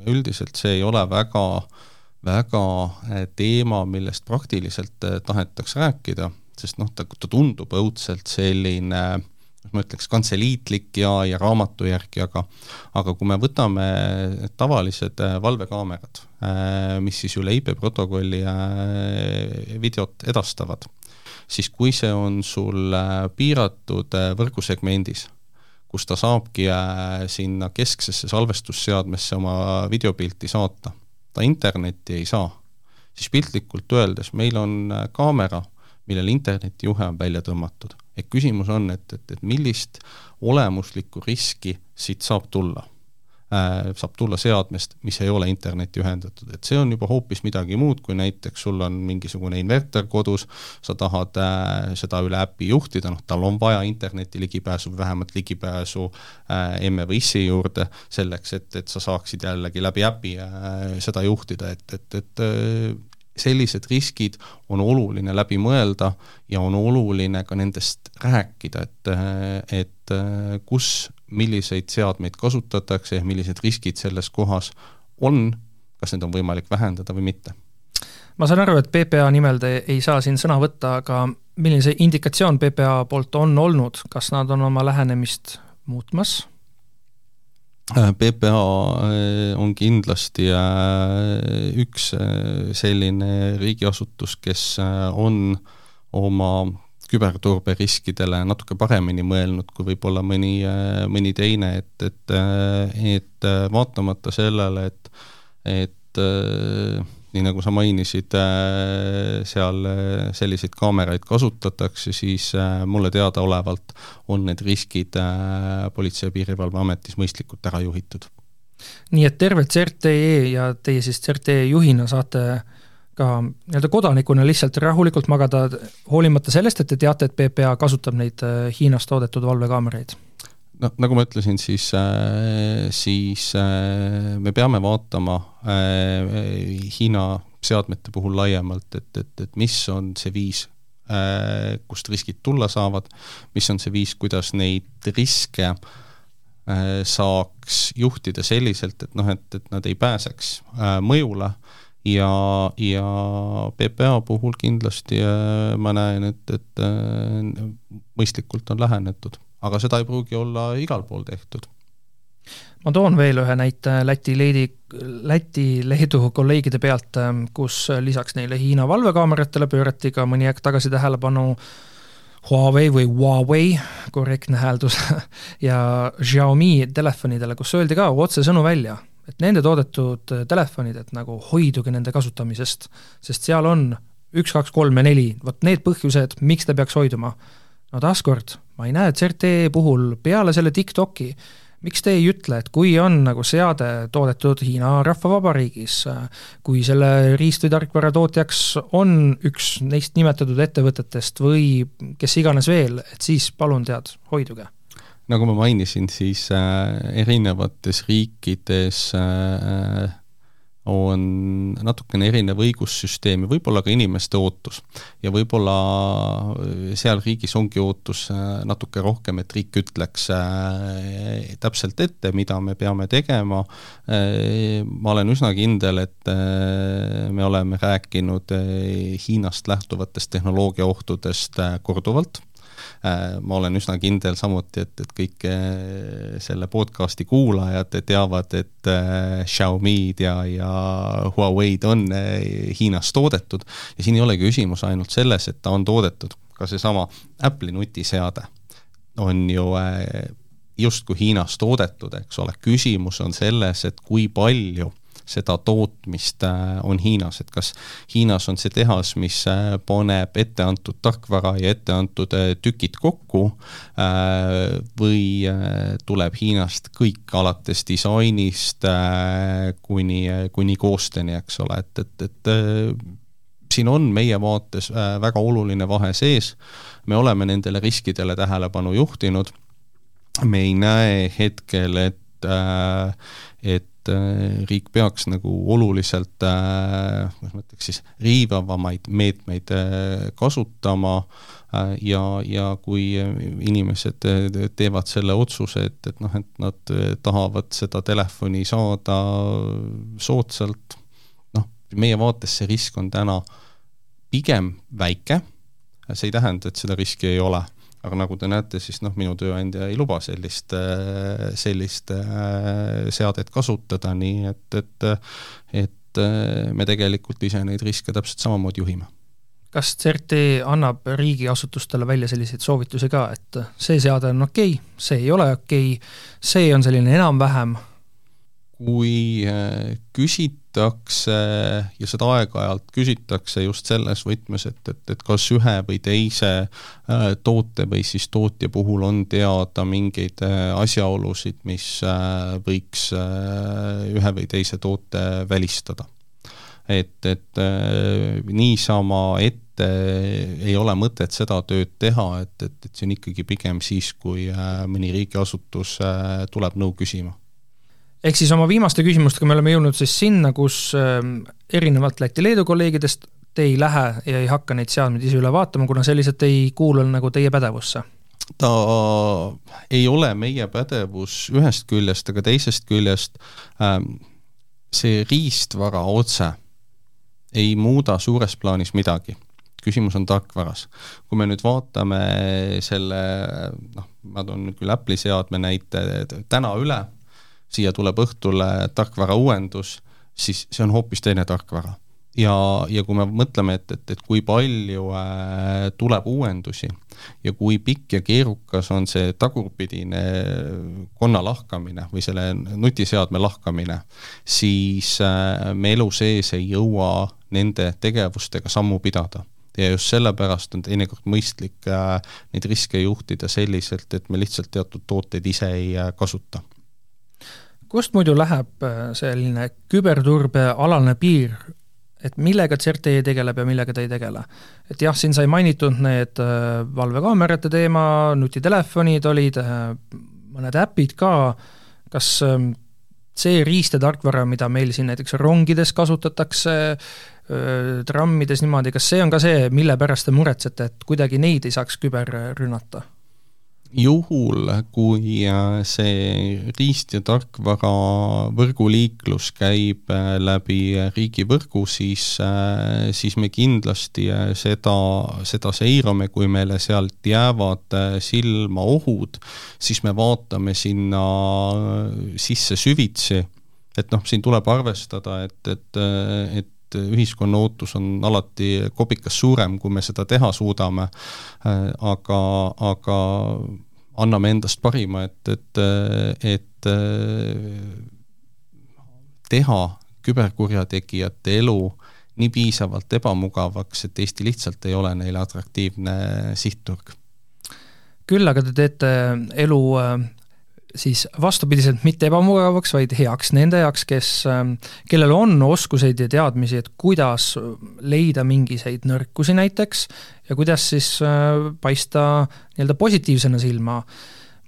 üldiselt see ei ole väga, väga teema, millest praktiliselt tahetakse rääkida, sest noh, ta, ta tundub õudselt selline äh, ma ütleks, kantseliitlik ja, ja raamatujärgi, aga aga kui me võtame tavalised äh, valvekaamerad, äh, mis siis üle IP protokolli äh, videot edastavad, siis kui see on sul piiratud võrgusegmendis, kus ta saabki sinna kesksesse salvestusseadmesse oma videopilti saata, ta internetti ei saa, siis piltlikult öeldes meil on kaamera, millel internetijuhe on välja tõmmatud et küsimus on, et, et, et millist olemuslikku riski siit saab tulla äh,. Saab tulla seadmest, mis ei ole internetti ühendatud, et see on juba hoopis midagi muud, kui näiteks sul on mingisugune inverter kodus, sa tahad äh, seda üle äpi juhtida, noh, tal on vaja interneti ligipääsu vähemalt ligipääsu äh, MVS-i juurde, selleks et, et sa saaksid jällegi läbi äpi äh, seda juhtida, et, et, et äh, sellised riskid on oluline läbi mõelda ja on oluline ka nendest rääkida, et, et kus, milliseid seadmeid kasutatakse ja millised riskid selles kohas on, kas neid on võimalik vähendada või mitte. ma saan aru, et PPA nimel te ei saa siin sõna võtta, aga milline see indikatsioon PPA poolt on olnud, kas nad on oma lähenemist muutmas PPA äh, on kindlasti äh, üks selline riigiasutus, kes on oma küberturberiskidele natuke paremini mõelnud kui võib-olla mõni, mõni teine, et, et, et vaatamata sellele, et, et nii nagu sa mainisid, äh, seal äh, selliseid kaameraid kasutatakse, siis äh, mulle teadaolevalt on need riskid Politsei- ja Piirivalveametis mõistlikult ära juhitud. nii et terve CRTE ja teie siis CRTE juhina saate ka nii-öelda kodanikuna lihtsalt rahulikult magada, hoolimata sellest, et te teate, et PPA kasutab neid Hiinas toodetud valvekaameraid? No nagu ma ütlesin, siis, äh, siis äh, me peame vaatama Hiina seadmete puhul laiemalt, et, et, et mis on see viis, kust riskid tulla saavad, mis on see viis, kuidas neid riske saaks juhtida selliselt, et noh, et, et nad ei pääseks mõjule. Ja, ja PPA puhul kindlasti äh, ma näen, et, et äh, mõistlikult on lähenetud, aga seda ei pruugi olla igal pool tehtud ma toon veel ühe näite Läti, Leedi, Läti, Leedu kolleegide pealt, ähm, kus lisaks neile Hiina valvekaameratele pöörati ka mõni aeg tagasi tähelepanu Huawei või Huawei, korrektne hääldus, ja Xiaomi telefonidele, kus öeldi ka otsesõnu välja et nende toodetud telefonid, et nagu hoiduge nende kasutamisest, sest seal on üks, kaks, kolm ja neli, vot need põhjused, miks ta peaks hoiduma. no taaskord, ma ei näe CRT puhul peale selle TikToki, miks te ei ütle, et kui on nagu seade toodetud Hiina Rahvavabariigis, kui selle riist- või tarkvara tootjaks on üks neist nimetatud ettevõtetest või kes iganes veel, et siis palun tead, hoiduge. Nagu ma mainisin, siis äh, erinevates riikides äh, on natukene erinev õigussüsteem ja võib-olla ka inimeste ootus. ja võib-olla äh, seal riigis ongi ootus äh, natuke rohkem, et riik ütleks äh, täpselt ette, mida me peame tegema, ma olen üsna kindel, et me oleme rääkinud Hiinast lähtuvatest tehnoloogiaohtudest korduvalt ma olen üsna kindel samuti, et, et kõik äh, selle podcasti kuulajad teavad, et äh, Xiaomi'd ja, ja Huawei'd on Hiinas toodetud. Ja siin ei olegi küsimus ainult selles, et ta on toodetud, ka seesama Apple'i nutiseade on ju justkui Hiinas toodetud, eks ole, küsimus on selles, et kui palju seda tootmist äh, on Hiinas, et kas Hiinas on see tehas, mis äh, paneb etteantud tarkvara ja etteantud äh, tükid kokku või tuleb Hiinast kõik, alates disainist kuni, kuni koosteni, eks ole, et, et, et siin on meie vaates väga oluline vahe sees, me oleme nendele riskidele tähelepanu juhtinud, me ei näe hetkel, et et et äh, riik peaks nagu oluliselt, äh, kuidas ma ütleks siis, riivavamaid meetmeid äh, kasutama ja, ja kui inimesed teevad selle otsuse, et, et noh, et nad tahavad seda telefoni saada soodsalt, noh, meie vaates see risk on täna pigem väike, see ei tähenda, et seda riski ei ole aga nagu te näete, siis noh, minu tööandja ei luba sellist, sellist äh, seadet kasutada, nii et, et et äh, me tegelikult ise neid riske täpselt samamoodi juhime kas CERT annab riigiasutustele välja selliseid soovitusi ka, et see seade on okei okay,, see ei ole okei okay,, see on selline enam-vähem? kui äh, küsit-, küsitakse ja seda aeg-ajalt küsitakse just selles võtmes, et, et, et kas ühe või teise äh, toote või siis tootja puhul on teada mingeid äh, asjaolusid, mis äh, võiks ühe või teise toote välistada. et, et niisama ette ei ole mõtet seda tööd teha, et, et, et see on ikkagi pigem siis, kui mõni riigiasutus tuleb nõu küsima ehk siis oma viimaste küsimustega me oleme jõudnud siis sinna, kus ähm, erinevalt Läti-Leedu kolleegidest te ei lähe ja ei hakka neid seadmeid ise üle vaatama, kuna sellised ei kuulu nagu teie pädevusse? ta ei ole meie pädevus ühest küljest, aga teisest küljest ähm, see riistvara otse ei muuda suures plaanis midagi. küsimus on tarkvaras. kui me nüüd vaatame selle, noh, ma toon nüüd küll Apple'i seadme näite täna üle siia tuleb õhtule tarkvara uuendus, siis see on hoopis teine tarkvara. ja, ja kui me mõtleme, et, et, et kui palju äh, tuleb uuendusi ja kui pikk ja keerukas on see tagurpidine konna lahkamine või selle nutiseadme lahkamine, siis äh, me elu sees ei jõua nende tegevustega sammu pidada ja just sellepärast on teinekord mõistlik äh, neid riske juhtida selliselt, et me lihtsalt teatud tooteid ise ei äh, kasuta kust muidu läheb äh, selline küberturbealane piir, et millega CERT tegeleb ja millega ta ei tegele. et jah, siin sai mainitud need valvekaamerate teema, nutitelefonid olid, mõned äpid ka, kas ähm, see riist ja tarkvara, mida meil siin näiteks rongides kasutatakse, trammides niimoodi, kas see on ka see, mille pärast te muretsete, et kuidagi neid ei saaks küberrünnata? Juhul, kui äh, see riist- ja tarkvara võrguliiklus käib äh, läbi riigivõrgu, siis, äh, siis me kindlasti seda, seda seirame, kui meile sealt jäävad silma ohud, siis me vaatame sinna sisse süvitsi, et noh, siin tuleb arvestada, et, et, et ühiskonna ootus on alati kopikas suurem, kui me seda teha suudame, aga, aga anname endast parima, et, et, et teha küberkurjategijate elu nii piisavalt ebamugavaks, et Eesti lihtsalt ei ole neile atraktiivne sihtturg. küll aga te teete elu siis vastupidiselt mitte ebamugavaks, vaid heaks nende jaoks, kes, ähm, kellel on oskuseid ja teadmisi, et kuidas leida mingisuguseid nõrkusi näiteks ja kuidas siis äh, paista nii-öelda positiivsena silma.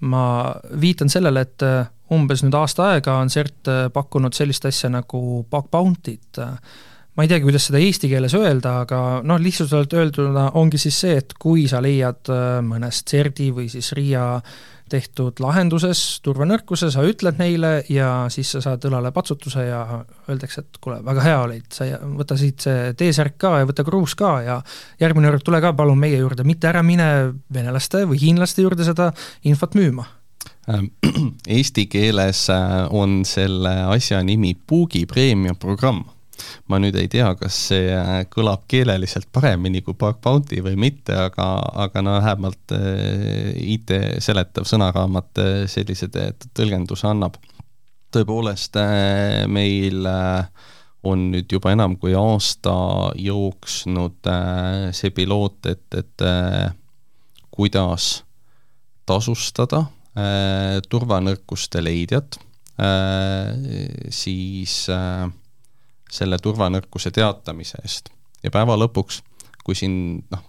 ma viitan sellele, et äh, umbes nüüd aasta aega on CERT äh, pakkunud sellist asja nagu bug bounty't, ma ei teagi, kuidas seda eesti keeles öelda, aga noh, lihtsustatult öelduna ongi siis see, et kui sa leiad mõnest CERT-i või siis RIA tehtud lahenduses turvanõrkuse, sa ütled neile ja siis sa saad õlale patsutuse ja öeldakse, et kuule, väga hea olid, sa võta siit see T-särk ka ja võta kruus ka ja järgmine kord tule ka palun meie juurde, mitte ära mine venelaste või hiinlaste juurde seda infot müüma. Ähm, Eesti keeles äh, on selle asja nimi Puugi preemiaprogramm ma nüüd ei tea, kas see äh, kõlab keeleliselt paremini kui Bug Bounty või mitte, aga, aga no vähemalt äh, IT seletav sõnaraamat äh, sellise tõlgenduse annab. tõepoolest, meil on nüüd juba enam kui aasta jooksnud see piloot, et, et kuidas tasustada turvanõrkuste leidjat, siis äh, selle turvanõrkuse teatamise eest. ja päeva lõpuks, kui siin noh,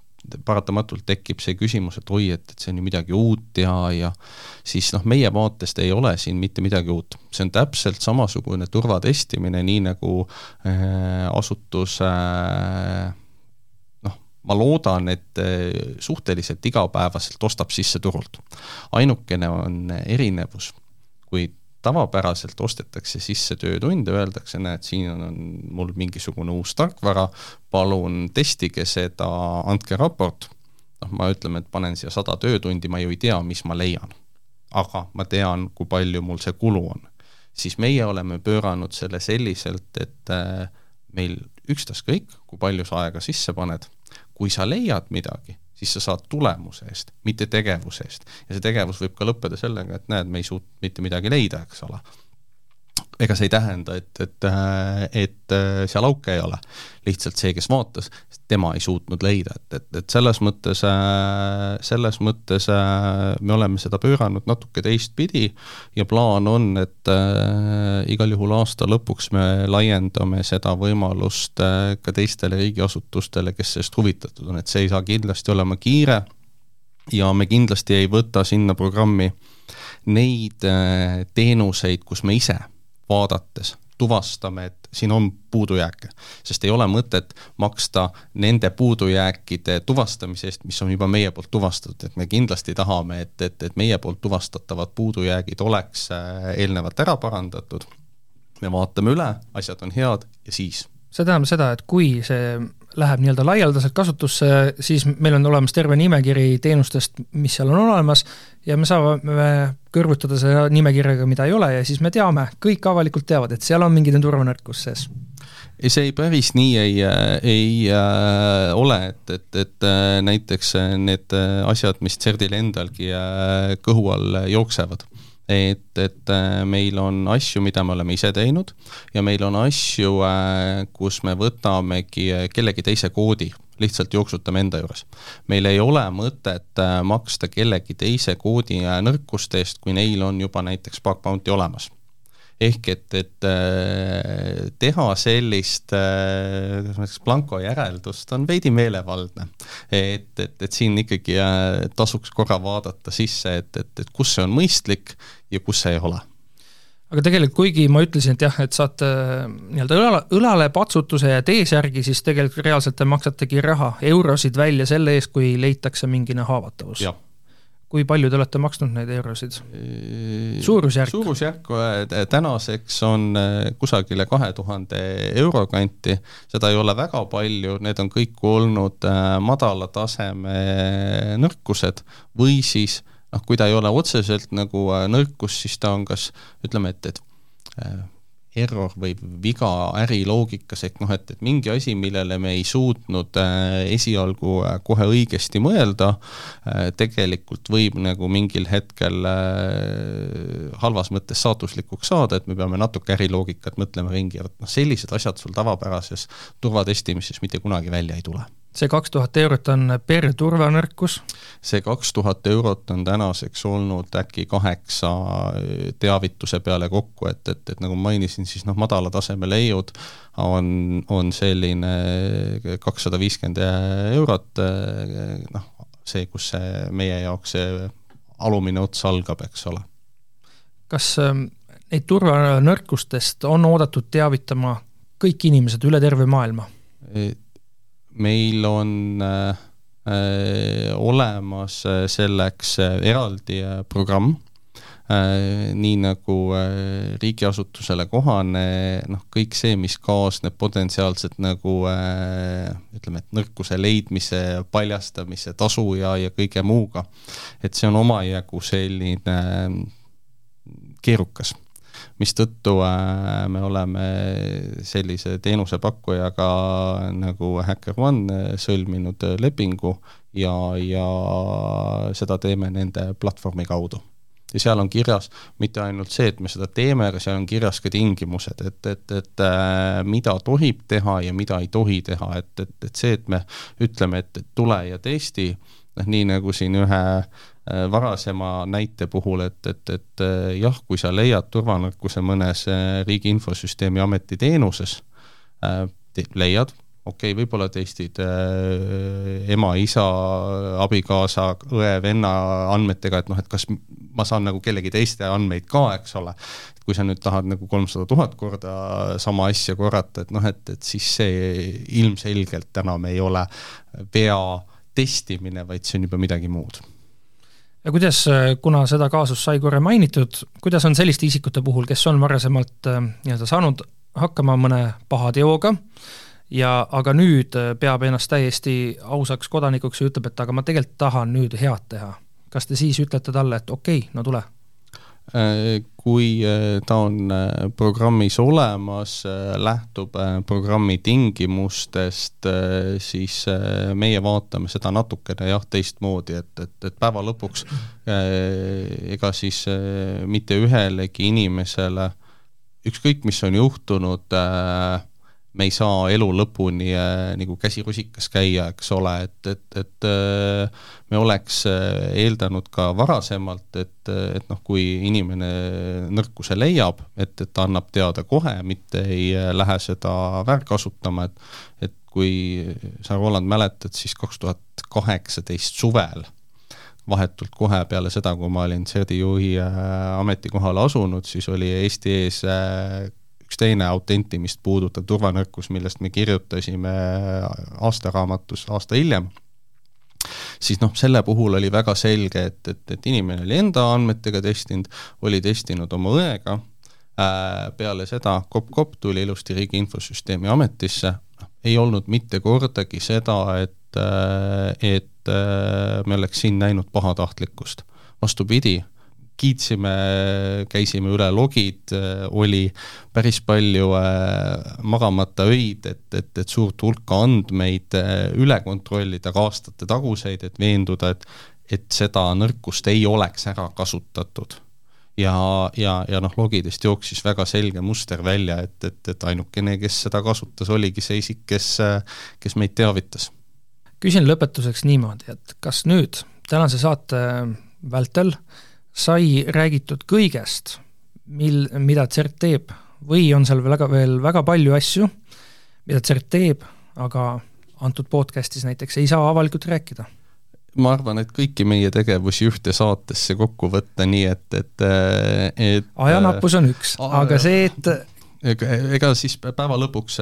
paratamatult tekib see küsimus, et oi, et, et see on ju midagi uut ja, ja siis noh, meie vaatest ei ole siin mitte midagi uut. see on täpselt samasugune turvatestimine, nii nagu äh, asutus äh, noh, ma loodan, et äh, suhteliselt igapäevaselt ostab sisse turult. ainukene on erinevus, kui tavapäraselt ostetakse sisse töötunde, öeldakse, näed, siin on, on mul mingisugune uus tarkvara, palun testige seda, andke raport. noh, ma ütleme, et panen siia sada töötundi, ma ju ei tea, mis ma leian. aga ma tean, kui palju mul see kulu on. siis meie oleme pööranud selle selliselt, et äh, meil ükstaskõik, kui palju sa aega sisse paned, kui sa leiad midagi siis sa saad tulemuse eest, mitte tegevuse eest. ja see tegevus võib ka lõppeda sellega, et näed, me ei suutnud mitte midagi leida, eks ole ega see ei tähenda, et, et, et seal auke ei ole. lihtsalt see, kes vaatas, tema ei suutnud leida, et, et, et selles mõttes, selles mõttes me oleme seda pööranud natuke teistpidi ja plaan on, et äh, igal juhul aasta lõpuks me laiendame seda võimalust äh, ka teistele riigiasutustele, kes sellest huvitatud on, et see ei saa kindlasti olema kiire ja me kindlasti ei võta sinna programmi neid äh, teenuseid, kus me ise vaadates tuvastame, et siin on puudujääke. sest ei ole mõtet maksta nende puudujääkide tuvastamise eest, mis on juba meie poolt tuvastatud, et me kindlasti tahame, et, et, et meie poolt tuvastatavad puudujäägid oleks äh, eelnevalt ära parandatud, me vaatame üle, asjad on head ja siis. See tähendab seda, et kui see läheb nii-öelda laialdaselt kasutusse, siis meil on olemas terve nimekiri teenustest, mis seal on olemas ja me saame kõrvutada selle nimekirjaga, mida ei ole ja siis me teame, kõik avalikult teavad, et seal on mingid turvanõrkus sees. Ei, see päris nii ei, ei äh, ole, et, et, et äh, näiteks need asjad, mis CERDil endalgi äh, kõhu all jooksevad et, et äh, meil on asju, mida me oleme ise teinud ja meil on asju, äh, kus me võtamegi äh, kellegi teise koodi, lihtsalt jooksutame enda juures. meil ei ole mõtet maksta kellegi teise koodi nõrkuste eest, kui neil on juba näiteks bug bounty olemas ehk et, et äh, teha sellist, äh, kuidas ma ütleks, blanko järeldust on veidi meelevaldne. et, et, et siin ikkagi tasuks korra vaadata sisse, et, et, et kus see on mõistlik ja kus see ei ole aga tegelikult kuigi ma ütlesin, et jah, et saate nii-öelda õlale, õlale patsutuse ja T-särgi, siis tegelikult reaalselt te maksategi raha, eurosid välja selle eest, kui leitakse mingine haavatavus. Kui palju te olete maksnud neid eurosid? suurusjärk? suurusjärk äh, tänaseks on äh, kusagile kahe tuhande euro kanti, seda ei ole väga palju, need on kõik olnud äh, madala taseme nõrkused või siis noh, kui ta ei ole otseselt nagu nõrkus, siis ta on kas ütleme, et, et error või viga äriloogikas, ehk noh, et, et mingi asi, millele me ei suutnud äh, esialgu äh, kohe õigesti mõelda äh,, tegelikult võib nagu mingil hetkel äh, halvas mõttes saatuslikuks saada, et me peame natuke äriloogikat mõtlema ringi vot noh, sellised asjad sul tavapärases turvatestimises mitte kunagi välja ei tule see kaks tuhat eurot on per turvanõrkus? see kaks tuhat eurot on tänaseks olnud äkki kaheksa teavituse peale kokku, et, et, et nagu mainisin, siis noh, madala taseme leiud on, on selline kakssada viiskümmend eurot, noh, see, kus see meie jaoks see alumine ots algab, eks ole. kas ähm, neid turvanõrkustest on oodatud teavitama kõik inimesed üle terve maailma? Meil on äh, äh olemas äh, selleks äh, eraldi programm nii nagu riigiasutusele kohane, noh, kõik see, mis kaasneb potentsiaalselt nagu ütleme, et nõrkuse leidmise, paljastamise, tasu ja, ja kõige muuga. et see on omajagu selline keerukas mistõttu äh, me oleme sellise teenusepakkujaga nagu HackerOne äh, sõlminud äh, lepingu ja, ja seda teeme nende platvormi kaudu. Ja seal on kirjas mitte ainult see, et me seda teeme, aga seal on kirjas ka tingimused, et, et, et mida tohib teha ja mida ei tohi teha, et, et, et see, et me ütleme, et, et tule ja testi, noh nii nagu siin ühe Äh, varasema näite puhul, et, et, et äh, jah, kui sa leiad turvanõrkuse mõnes äh, Riigi Infosüsteemi Ameti teenuses, leiad, okei okay,, võib-olla testid äh, ema, isa, abikaasa, õe, venna andmetega, et noh, et kas ma saan nagu kellegi teiste andmeid ka, eks ole, kui sa nüüd tahad nagu kolmsada tuhat korda sama asja korrata, et noh, et, et siis see ilmselgelt enam ei ole vea testimine, vaid see on juba midagi muud ja kuidas, äh, kuna seda kaasust sai korra mainitud, kuidas on selliste isikute puhul, kes on varasemalt äh, nii-öelda saanud hakkama mõne paha teoga ja aga nüüd äh, peab ennast täiesti ausaks kodanikuks ja ütleb, et aga ma tegelikult tahan nüüd head teha. kas te siis ütlete talle, et okei okay,, no tule kui äh, ta on äh, programmis olemas, lähtub programmi tingimustest, siis meie vaatame seda natukene jah, teistmoodi, et, et, et päeva lõpuks ega siis mitte ühelegi inimesele, ükskõik, mis on juhtunud äh,, me ei saa elu lõpuni äh, nagu käsi rusikas käia, eks ole, et, et, et äh, me oleks äh, eeldanud ka varasemalt, et, et noh, kui inimene nõrkuse leiab, et, et ta annab teada kohe, mitte ei äh, lähe seda väärkasutama, et et kui sa, Roland, mäletad, siis kaks tuhat kaheksateist suvel vahetult kohe peale seda, kui ma olin CERD-i juhi äh, ametikohale asunud, siis oli Eesti ees äh, üks teine autentimist puudutav turvanõrkus, millest me kirjutasime aastaraamatus aasta hiljem, siis noh, selle puhul oli väga selge, et, et, et inimene oli enda andmetega testinud, oli testinud oma õega äh,, peale seda kopp-kopp tuli ilusti Riigi Infosüsteemi Ametisse, noh, ei olnud mitte kordagi seda, et, äh, et äh, me oleks siin näinud pahatahtlikkust. vastupidi kiitsime, käisime üle logid, oli päris palju äh, magamata öid, et, et, et suurt hulka andmeid äh, üle kontrollida, ka aastate taguseid, et veenduda, et et seda nõrkust ei oleks ära kasutatud ja, ja, ja noh, logidest jooksis väga selge muster välja, et, et, et ainukene, kes seda kasutas, oligi see isik, kes, kes meid teavitas. küsin lõpetuseks niimoodi, et kas nüüd tänase saate vältel sai räägitud kõigest, mil, mida CERT teeb või on seal väga, veel väga palju asju, mida CERT teeb, aga antud podcastis näiteks ei saa avalikult rääkida. Ma arvan, et kõiki meie tegevusi ühte saatesse kokku võtta, nii et, et, et ajanappus on üks, aga see, et ega, siis päeva lõpuks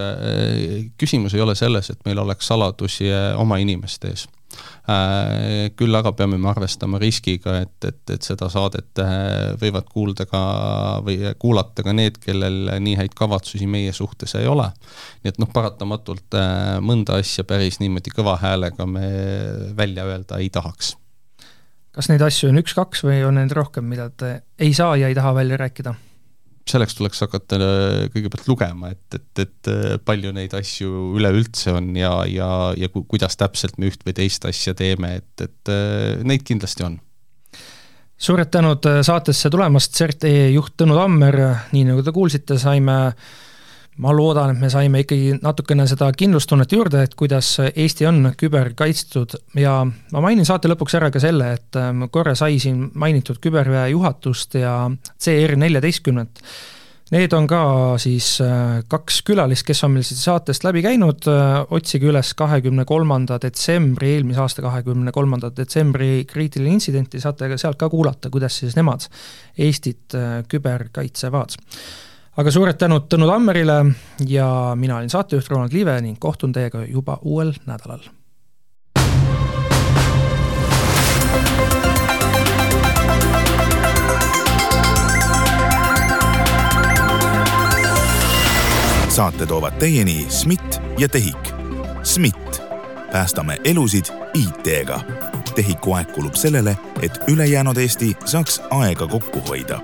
küsimus ei ole selles, et meil oleks saladusi oma inimeste ees Äh, küll aga peame me arvestama riskiga, et, et, et seda saadet äh, võivad kuulda ka või kuulata ka need, kellel nii häid kavatsusi meie suhtes ei ole. nii et noh, paratamatult äh, mõnda asja päris niimoodi kõva häälega me välja öelda ei tahaks. kas neid asju on üks-kaks või on neid rohkem, mida te ei saa ja ei taha välja rääkida? Selleks tuleks hakata äh, kõigepealt lugema, et, et, et äh, palju neid asju üleüldse on ja, ja, ja ku, kuidas täpselt me üht või teist asja teeme, et, et äh, neid kindlasti on. suured tänud saatesse tulemast, CERT-E juht Tõnu Tammer, nii nagu te kuulsite, saime ma loodan, et me saime ikkagi natukene seda kindlustunnet juurde, et kuidas Eesti on küberkaitstud. Ja ma mainin saate lõpuks ära ka selle, et ähm, korra sai siin mainitud küberväe juhatust ja CR neljateistkümnet. Need on ka siis äh, kaks külalist, kes on meil siit saatest läbi käinud, äh, otsige üles kahekümne kolmanda detsembri, eelmise aasta kahekümne kolmanda detsembri kriitiline intsidenti, saate sealt ka kuulata, kuidas siis nemad Eestit äh, küberkaitsevad aga suured tänud Tõnu Tammerile ja mina olin saatejuht Ronald Liive ning kohtun teiega juba uuel nädalal. saate toovad teieni SMIT ja TEHIK. SMIT, päästame elusid IT-ga. TEHIK-u aeg kulub sellele, et ülejäänud Eesti saaks aega kokku hoida